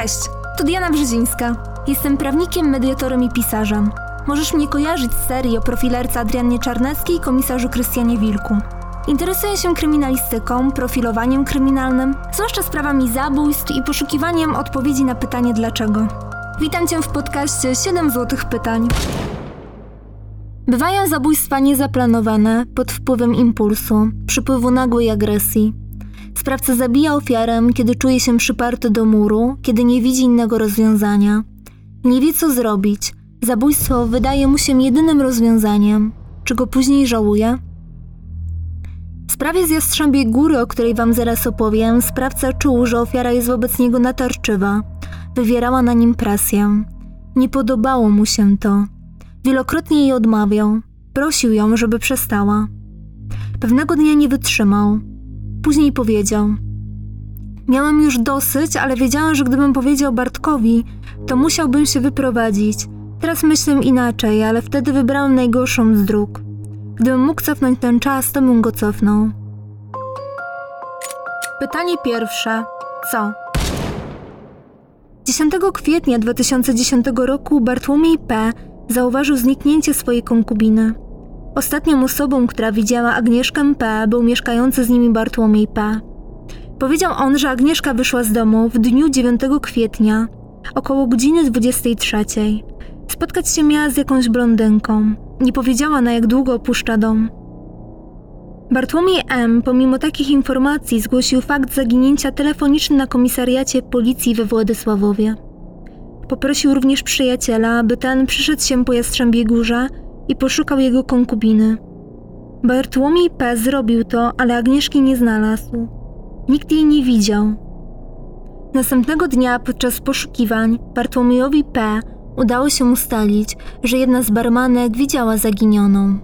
Cześć, to Diana Brzezińska. Jestem prawnikiem, mediatorem i pisarzem. Możesz mnie kojarzyć z serii o profilerce Adriannie Czarneckiej i komisarzu Krystianie Wilku. Interesuję się kryminalistyką, profilowaniem kryminalnym, zwłaszcza sprawami zabójstw i poszukiwaniem odpowiedzi na pytanie dlaczego. Witam Cię w podcaście 7 złotych pytań. Bywają zabójstwa niezaplanowane pod wpływem impulsu, przypływu nagłej agresji. Sprawca zabija ofiarę, kiedy czuje się przyparty do muru, kiedy nie widzi innego rozwiązania. Nie wie co zrobić. Zabójstwo wydaje mu się jedynym rozwiązaniem. Czy go później żałuje? W sprawie z Jastrzębiej Góry, o której wam zaraz opowiem, sprawca czuł, że ofiara jest wobec niego natarczywa. Wywierała na nim presję. Nie podobało mu się to. Wielokrotnie jej odmawiał. Prosił ją, żeby przestała. Pewnego dnia nie wytrzymał. Później powiedział: Miałem już dosyć, ale wiedziałem, że gdybym powiedział Bartkowi, to musiałbym się wyprowadzić. Teraz myślę inaczej, ale wtedy wybrałem najgorszą z dróg. Gdybym mógł cofnąć ten czas, to bym go cofnął. Pytanie pierwsze. Co? 10 kwietnia 2010 roku Bartłomiej P. zauważył zniknięcie swojej konkubiny. Ostatnią osobą, która widziała Agnieszkę P. był mieszkający z nimi Bartłomiej P. Powiedział on, że Agnieszka wyszła z domu w dniu 9 kwietnia, około godziny 23. Spotkać się miała z jakąś blondynką. Nie powiedziała na jak długo opuszcza dom. Bartłomiej M., pomimo takich informacji, zgłosił fakt zaginięcia telefoniczny na komisariacie policji we Władysławowie. Poprosił również przyjaciela, aby ten przyszedł się po Jastrzębiej Górze i poszukał jego konkubiny. Bartłomiej P. zrobił to, ale Agnieszki nie znalazł. Nikt jej nie widział. Następnego dnia podczas poszukiwań Bartłomiejowi P. udało się ustalić, że jedna z barmanek widziała zaginioną.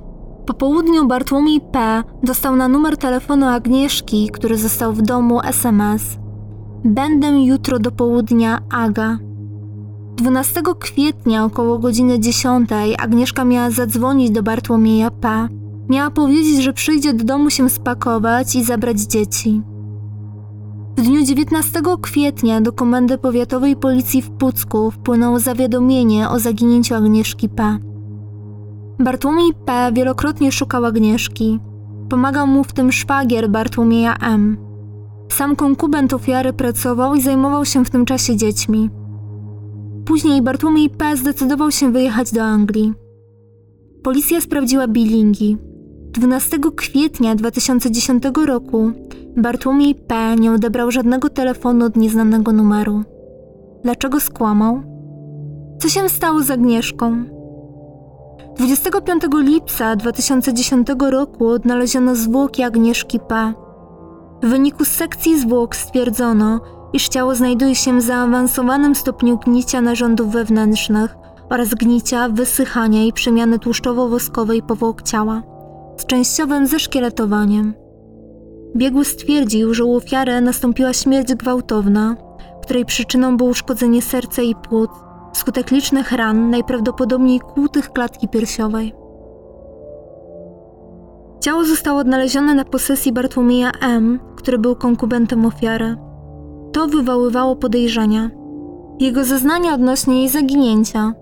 Po południu Bartłomiej P. dostał na numer telefonu Agnieszki, który został w domu SMS. Będę jutro do południa Aga. 12 kwietnia około godziny 10 Agnieszka miała zadzwonić do Bartłomieja P. Miała powiedzieć, że przyjdzie do domu się spakować i zabrać dzieci. W dniu 19 kwietnia do Komendy Powiatowej Policji w Pucku wpłynęło zawiadomienie o zaginięciu Agnieszki P. Bartłomiej P. wielokrotnie szukał Agnieszki. Pomagał mu w tym szwagier Bartłomieja M. Sam konkubent ofiary pracował i zajmował się w tym czasie dziećmi. Później Bartłomiej P. zdecydował się wyjechać do Anglii. Policja sprawdziła bilingi. 12 kwietnia 2010 roku Bartłomiej P. nie odebrał żadnego telefonu od nieznanego numeru. Dlaczego skłamał? Co się stało z Agnieszką? 25 lipca 2010 roku odnaleziono zwłoki Agnieszki P. W wyniku sekcji zwłok stwierdzono, iż ciało znajduje się w zaawansowanym stopniu gnicia narządów wewnętrznych oraz gnicia, wysychania i przemiany tłuszczowo-woskowej powłok ciała z częściowym zeszkieletowaniem. Biegły stwierdził, że u ofiary nastąpiła śmierć gwałtowna, której przyczyną było uszkodzenie serca i płuc wskutek licznych ran, najprawdopodobniej kłutych klatki piersiowej. Ciało zostało odnalezione na posesji Bartłomieja M., który był konkubentem ofiary. To wywoływało podejrzenia. Jego zeznania odnośnie jej zaginięcia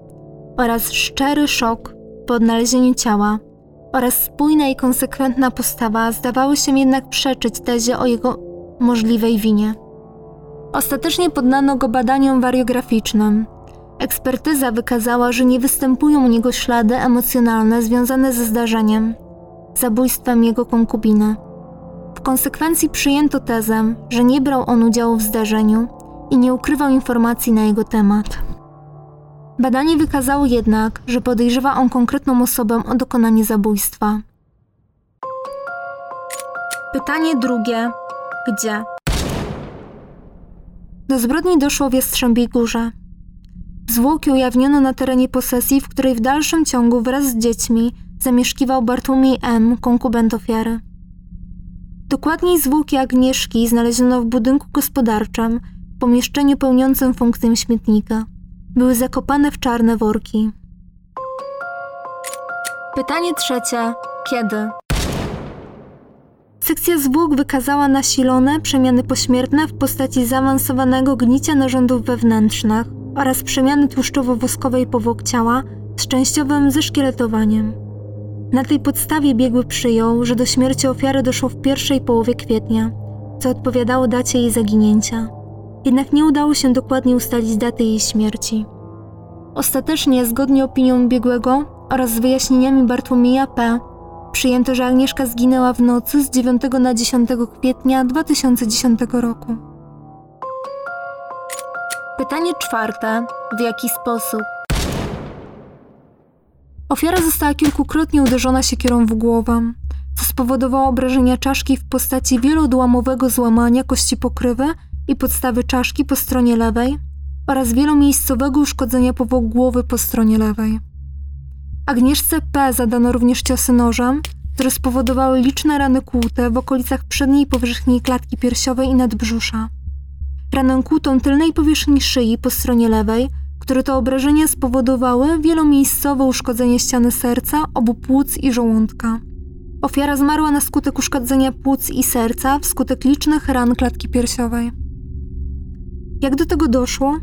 oraz szczery szok po odnalezieniu ciała oraz spójna i konsekwentna postawa zdawały się jednak przeczyć tezie o jego możliwej winie. Ostatecznie poddano go badaniom wariograficznym. Ekspertyza wykazała, że nie występują u niego ślady emocjonalne związane ze zdarzeniem, zabójstwem jego konkubiny. W konsekwencji przyjęto tezę, że nie brał on udziału w zdarzeniu i nie ukrywał informacji na jego temat. Badanie wykazało jednak, że podejrzewa on konkretną osobę o dokonanie zabójstwa. Pytanie drugie. Gdzie? Do zbrodni doszło w Jastrzębiej Górze. Zwłoki ujawniono na terenie posesji, w której w dalszym ciągu wraz z dziećmi zamieszkiwał Bartłomiej M., konkubent ofiary. Dokładniej zwłoki Agnieszki znaleziono w budynku gospodarczym, w pomieszczeniu pełniącym funkcję śmietnika. Były zakopane w czarne worki. Pytanie trzecie. Kiedy? Sekcja zwłok wykazała nasilone przemiany pośmiertne w postaci zaawansowanego gnicia narządów wewnętrznych oraz przemiany tłuszczowo-woskowej powłok ciała z częściowym zeszkieletowaniem. Na tej podstawie biegły przyjął, że do śmierci ofiary doszło w pierwszej połowie kwietnia, co odpowiadało dacie jej zaginięcia. Jednak nie udało się dokładnie ustalić daty jej śmierci. Ostatecznie, zgodnie opinią biegłego oraz z wyjaśnieniami Bartłomieja P., przyjęto, że Agnieszka zginęła w nocy z 9 na 10 kwietnia 2010 roku. Pytanie czwarte. W jaki sposób? Ofiara została kilkukrotnie uderzona siekierą w głowę, co spowodowało obrażenia czaszki w postaci wielodłamowego złamania kości pokrywy i podstawy czaszki po stronie lewej oraz wielomiejscowego uszkodzenia powłok głowy po stronie lewej. Agnieszce P. zadano również ciosy nożem, które spowodowały liczne rany kłute w okolicach przedniej powierzchni klatki piersiowej i nadbrzusza. Ranę kłutą tylnej powierzchni szyi po stronie lewej, które to obrażenia spowodowały wielomiejscowe uszkodzenie ściany serca, obu płuc i żołądka. Ofiara zmarła na skutek uszkodzenia płuc i serca wskutek licznych ran klatki piersiowej. Jak do tego doszło?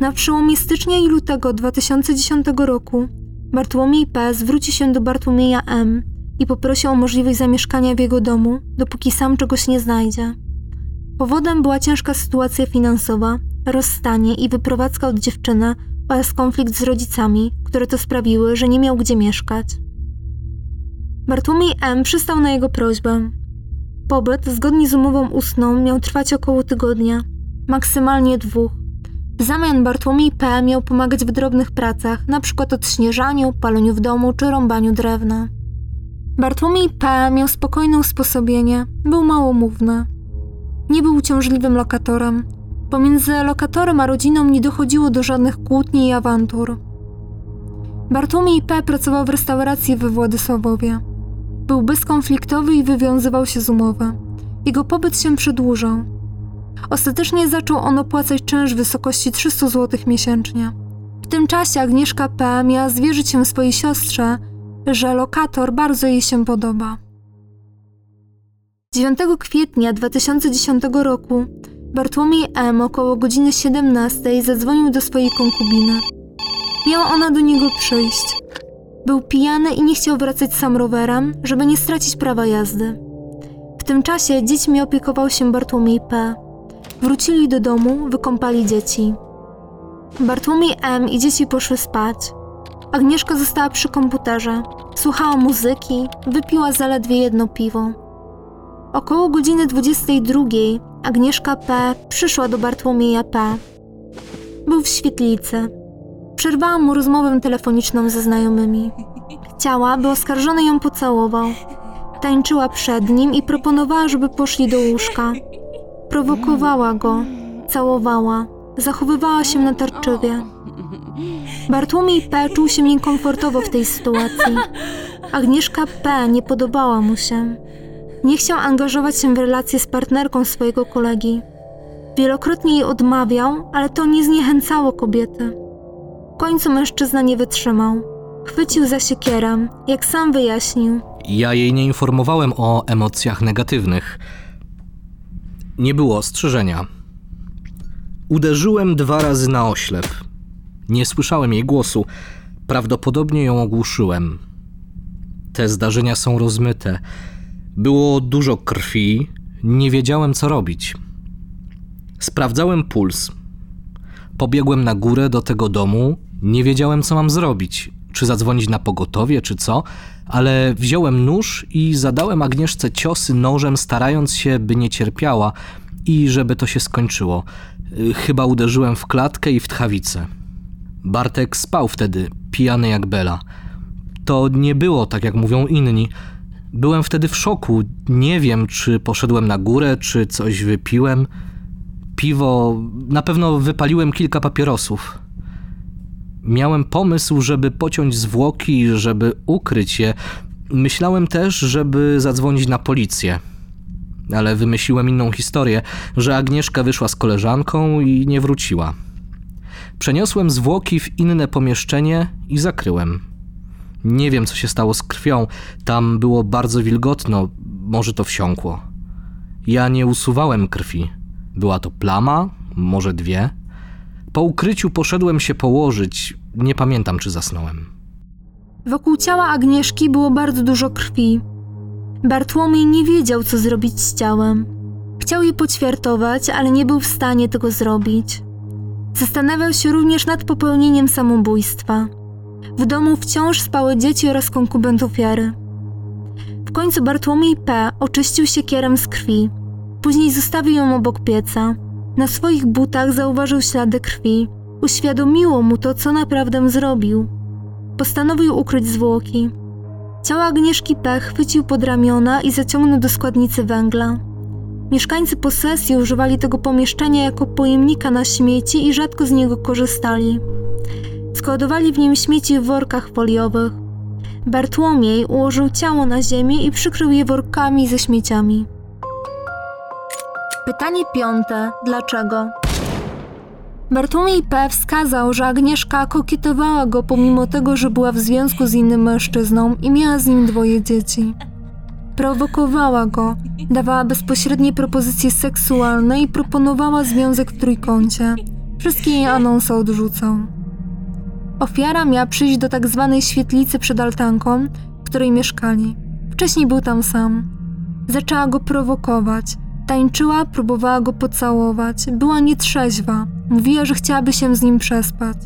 Na przełomie stycznia i lutego 2010 roku Bartłomiej P. zwróci się do Bartłomieja M. i poprosi o możliwość zamieszkania w jego domu, dopóki sam czegoś nie znajdzie. Powodem była ciężka sytuacja finansowa, rozstanie i wyprowadzka od dziewczyny oraz konflikt z rodzicami, które to sprawiły, że nie miał gdzie mieszkać. Bartłomiej M. przystał na jego prośbę. Pobyt, zgodnie z umową ustną, miał trwać około tygodnia, maksymalnie dwóch. W zamian Bartłomiej P. miał pomagać w drobnych pracach, np. odśnieżaniu, paleniu w domu czy rąbaniu drewna. Bartłomiej P. miał spokojne usposobienie, był małomówny. Nie był uciążliwym lokatorem. Pomiędzy lokatorem a rodziną nie dochodziło do żadnych kłótni i awantur. Bartłomiej P. pracował w restauracji we Władysławowie. Był bezkonfliktowy i wywiązywał się z umowy. Jego pobyt się przedłużał. Ostatecznie zaczął on opłacać czynsz w wysokości 300 zł miesięcznie. W tym czasie Agnieszka P. miała zwierzyć się swojej siostrze, że lokator bardzo jej się podoba. 9 kwietnia 2010 roku Bartłomiej M. około godziny 17 zadzwonił do swojej konkubiny. Miała ona do niego przyjść. Był pijany i nie chciał wracać sam rowerem, żeby nie stracić prawa jazdy. W tym czasie dziećmi opiekował się Bartłomiej P. Wrócili do domu, wykąpali dzieci. Bartłomiej M. i dzieci poszły spać. Agnieszka została przy komputerze, słuchała muzyki, wypiła zaledwie jedno piwo. Około godziny 22 Agnieszka P. przyszła do Bartłomieja P. Był w świetlicy. Przerwała mu rozmowę telefoniczną ze znajomymi. Chciała, by oskarżony ją pocałował. Tańczyła przed nim i proponowała, żeby poszli do łóżka. Prowokowała go, całowała, zachowywała się natarczywie. Bartłomiej P. czuł się niekomfortowo w tej sytuacji. Agnieszka P. nie podobała mu się. Nie chciał angażować się w relacje z partnerką swojego kolegi. Wielokrotnie jej odmawiał, ale to nie zniechęcało kobiety. W końcu mężczyzna nie wytrzymał. Chwycił za siekierę, jak sam wyjaśnił. Ja jej nie informowałem o emocjach negatywnych. Nie było ostrzeżenia. Uderzyłem dwa razy na oślep. Nie słyszałem jej głosu. Prawdopodobnie ją ogłuszyłem. Te zdarzenia są rozmyte. Było dużo krwi, nie wiedziałem co robić. Sprawdzałem puls. Pobiegłem na górę do tego domu, nie wiedziałem co mam zrobić. Czy zadzwonić na pogotowie, czy co, ale wziąłem nóż i zadałem Agnieszce ciosy nożem, starając się, by nie cierpiała i żeby to się skończyło. Chyba uderzyłem w klatkę i w tchawicę. Bartek spał wtedy, pijany jak Bela. To nie było tak, jak mówią inni. Byłem wtedy w szoku. Nie wiem, czy poszedłem na górę, czy coś wypiłem. Piwo, na pewno wypaliłem kilka papierosów. Miałem pomysł, żeby pociąć zwłoki, żeby ukryć je. Myślałem też, żeby zadzwonić na policję. Ale wymyśliłem inną historię, że Agnieszka wyszła z koleżanką i nie wróciła. Przeniosłem zwłoki w inne pomieszczenie i zakryłem. Nie wiem, co się stało z krwią. Tam było bardzo wilgotno. może to wsiąkło. Ja nie usuwałem krwi. Była to plama, może dwie. Po ukryciu poszedłem się położyć. Nie pamiętam, czy zasnąłem. Wokół ciała Agnieszki było bardzo dużo krwi. Bartłomiej nie wiedział, co zrobić z ciałem. Chciał je poćwiartować, ale nie był w stanie tego zrobić. Zastanawiał się również nad popełnieniem samobójstwa. W domu wciąż spały dzieci oraz konkubent ofiary. W końcu Bartłomiej P. oczyścił siekierem z krwi. Później zostawił ją obok pieca. Na swoich butach zauważył ślady krwi. Uświadomiło mu to, co naprawdę zrobił. Postanowił ukryć zwłoki. Ciało Agnieszki P. chwycił pod ramiona i zaciągnął do składnicy węgla. Mieszkańcy posesji używali tego pomieszczenia jako pojemnika na śmieci i rzadko z niego korzystali. Składowali w nim śmieci w workach foliowych. Bartłomiej ułożył ciało na ziemię i przykrył je workami ze śmieciami. Pytanie piąte. Dlaczego? Bartłomiej P. wskazał, że Agnieszka kokietowała go pomimo tego, że była w związku z innym mężczyzną i miała z nim dwoje dzieci. Prowokowała go, dawała bezpośrednie propozycje seksualne i proponowała związek w trójkącie. Wszystkie jej anonsy odrzucał. Ofiara miała przyjść do tak zwanej świetlicy przed altanką, w której mieszkali. Wcześniej był tam sam. Zaczęła go prowokować. Tańczyła, próbowała go pocałować. Była nietrzeźwa. Mówiła, że chciałaby się z nim przespać.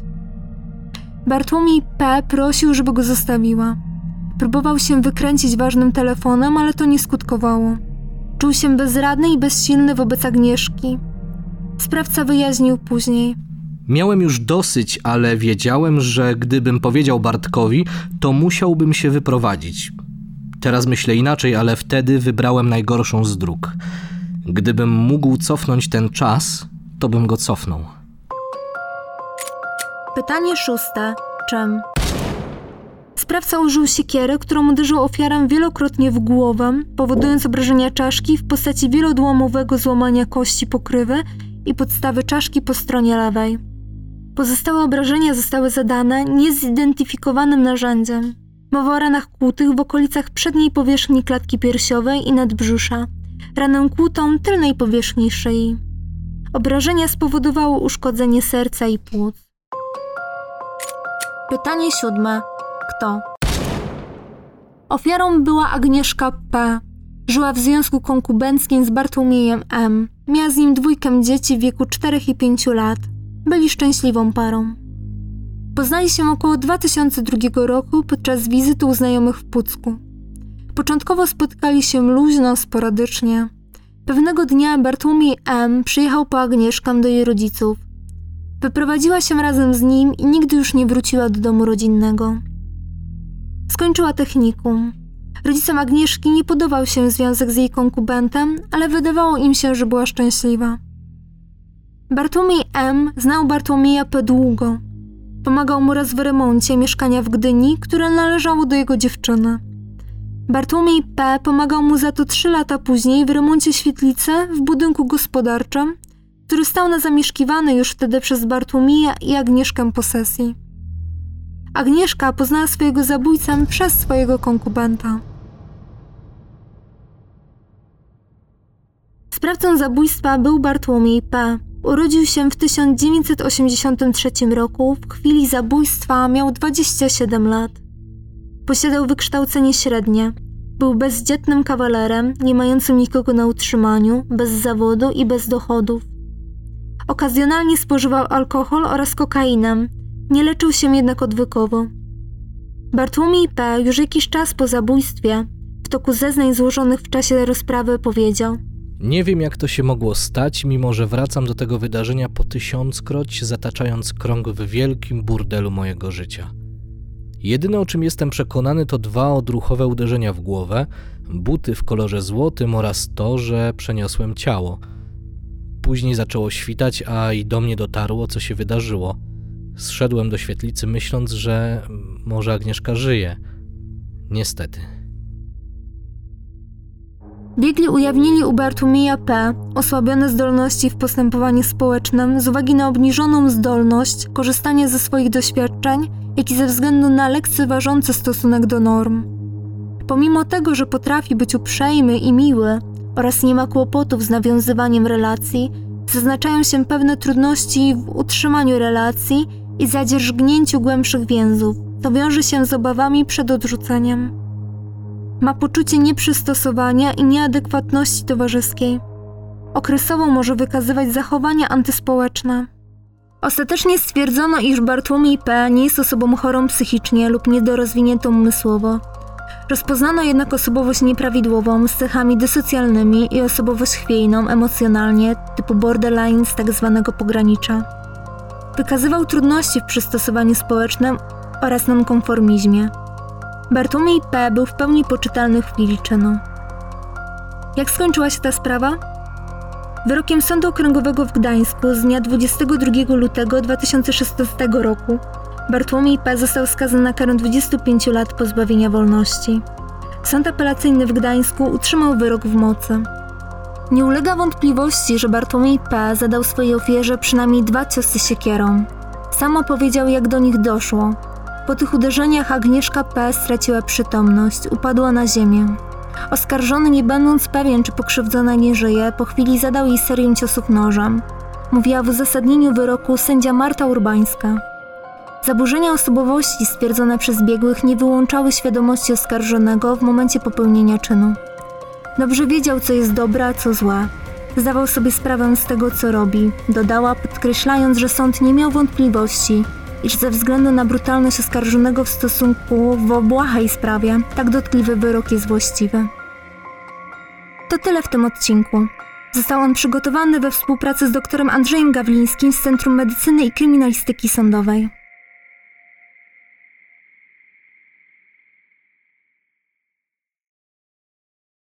Bartłomiej P. prosił, żeby go zostawiła. Próbował się wykręcić ważnym telefonem, ale to nie skutkowało. Czuł się bezradny i bezsilny wobec Agnieszki. Sprawca wyjaśnił później. Miałem już dosyć, ale wiedziałem, że gdybym powiedział Bartkowi, to musiałbym się wyprowadzić. Teraz myślę inaczej, ale wtedy wybrałem najgorszą z dróg. Gdybym mógł cofnąć ten czas, to bym go cofnął. Pytanie szóste. Czym? Sprawca użył siekiery, którą uderzył ofiarę wielokrotnie w głowę, powodując obrażenia czaszki w postaci wielodłomowego złamania kości pokrywy i podstawy czaszki po stronie lewej. Pozostałe obrażenia zostały zadane niezidentyfikowanym narzędziem. Mowa o ranach kłutych w okolicach przedniej powierzchni klatki piersiowej i nadbrzusza, ranę kłutą tylnej powierzchni szyi. Obrażenia spowodowały uszkodzenie serca i płuc. Pytanie siódme. Kto? Ofiarą była Agnieszka P. Żyła w związku konkubenckim z Bartłomiejem M. Miała z nim dwójkę dzieci w wieku 4 i 5 lat. Byli szczęśliwą parą. Poznali się około 2002 roku podczas wizyty u znajomych w Pucku. Początkowo spotkali się luźno, sporadycznie. Pewnego dnia Bartłomiej M. przyjechał po Agnieszkę do jej rodziców. Wyprowadziła się razem z nim i nigdy już nie wróciła do domu rodzinnego. Skończyła technikum. Rodzicom Agnieszki nie podobał się związek z jej konkubentem, ale wydawało im się, że była szczęśliwa. Bartłomiej M. znał Bartłomieja P. długo. Pomagał mu raz w remoncie mieszkania w Gdyni, które należało do jego dziewczyny. Bartłomiej P. pomagał mu za to trzy lata później w remoncie świetlicy w budynku gospodarczym, który stał na zamieszkiwanej już wtedy przez Bartłomieja i Agnieszkę posesji. Agnieszka poznała swojego zabójcę przez swojego konkubenta. Sprawcą zabójstwa był Bartłomiej P. Urodził się w 1983 roku, w chwili zabójstwa miał 27 lat. Posiadał wykształcenie średnie. Był bezdzietnym kawalerem, nie mającym nikogo na utrzymaniu, bez zawodu i bez dochodów. Okazjonalnie spożywał alkohol oraz kokainę, nie leczył się jednak odwykowo. Bartłomiej P. już jakiś czas po zabójstwie, w toku zeznań złożonych w czasie rozprawy, powiedział – nie wiem, jak to się mogło stać, mimo że wracam do tego wydarzenia po tysiąckroć, zataczając krąg w wielkim burdelu mojego życia. Jedyne o czym jestem przekonany to dwa odruchowe uderzenia w głowę, buty w kolorze złotym oraz to, że przeniosłem ciało. Później zaczęło świtać, a i do mnie dotarło, co się wydarzyło. Zszedłem do świetlicy, myśląc, że może Agnieszka żyje. Niestety. Biegli ujawnili u Bartłomieja P. osłabione zdolności w postępowaniu społecznym z uwagi na obniżoną zdolność korzystania ze swoich doświadczeń, jak i ze względu na lekceważący stosunek do norm. Pomimo tego, że potrafi być uprzejmy i miły oraz nie ma kłopotów z nawiązywaniem relacji, zaznaczają się pewne trudności w utrzymaniu relacji i zadzierżgnięciu głębszych więzów. To wiąże się z obawami przed odrzuceniem. Ma poczucie nieprzystosowania i nieadekwatności towarzyskiej. Okresowo może wykazywać zachowania antyspołeczne. Ostatecznie stwierdzono, iż Bartłomiej P. nie jest osobą chorą psychicznie lub niedorozwiniętą umysłowo. Rozpoznano jednak osobowość nieprawidłową z cechami dysocjalnymi i osobowość chwiejną emocjonalnie typu borderline z. Tak pogranicza. Wykazywał trudności w przystosowaniu społecznym oraz nonkonformizmie. Bartłomiej P. był w pełni poczytalny w chwili czynu. Jak skończyła się ta sprawa? Wyrokiem Sądu Okręgowego w Gdańsku z dnia 22 lutego 2016 roku Bartłomiej P. został skazany na karę 25 lat pozbawienia wolności. Sąd apelacyjny w Gdańsku utrzymał wyrok w mocy. Nie ulega wątpliwości, że Bartłomiej P. zadał swojej ofierze przynajmniej dwa ciosy siekierą. Sam opowiedział, jak do nich doszło. Po tych uderzeniach Agnieszka P. straciła przytomność, upadła na ziemię. Oskarżony, nie będąc pewien, czy pokrzywdzona nie żyje, po chwili zadał jej serię ciosów nożem. Mówiła w uzasadnieniu wyroku sędzia Marta Urbańska. Zaburzenia osobowości stwierdzone przez biegłych nie wyłączały świadomości oskarżonego w momencie popełnienia czynu. Dobrze wiedział, co jest dobre, a co złe. Zdawał sobie sprawę z tego, co robi, dodała, podkreślając, że sąd nie miał wątpliwości, iż ze względu na brutalność oskarżonego w stosunku w obłahej sprawie, tak dotkliwy wyrok jest właściwy. To tyle w tym odcinku. Został on przygotowany we współpracy z doktorem Andrzejem Gawlińskim z Centrum Medycyny i Kryminalistyki Sądowej.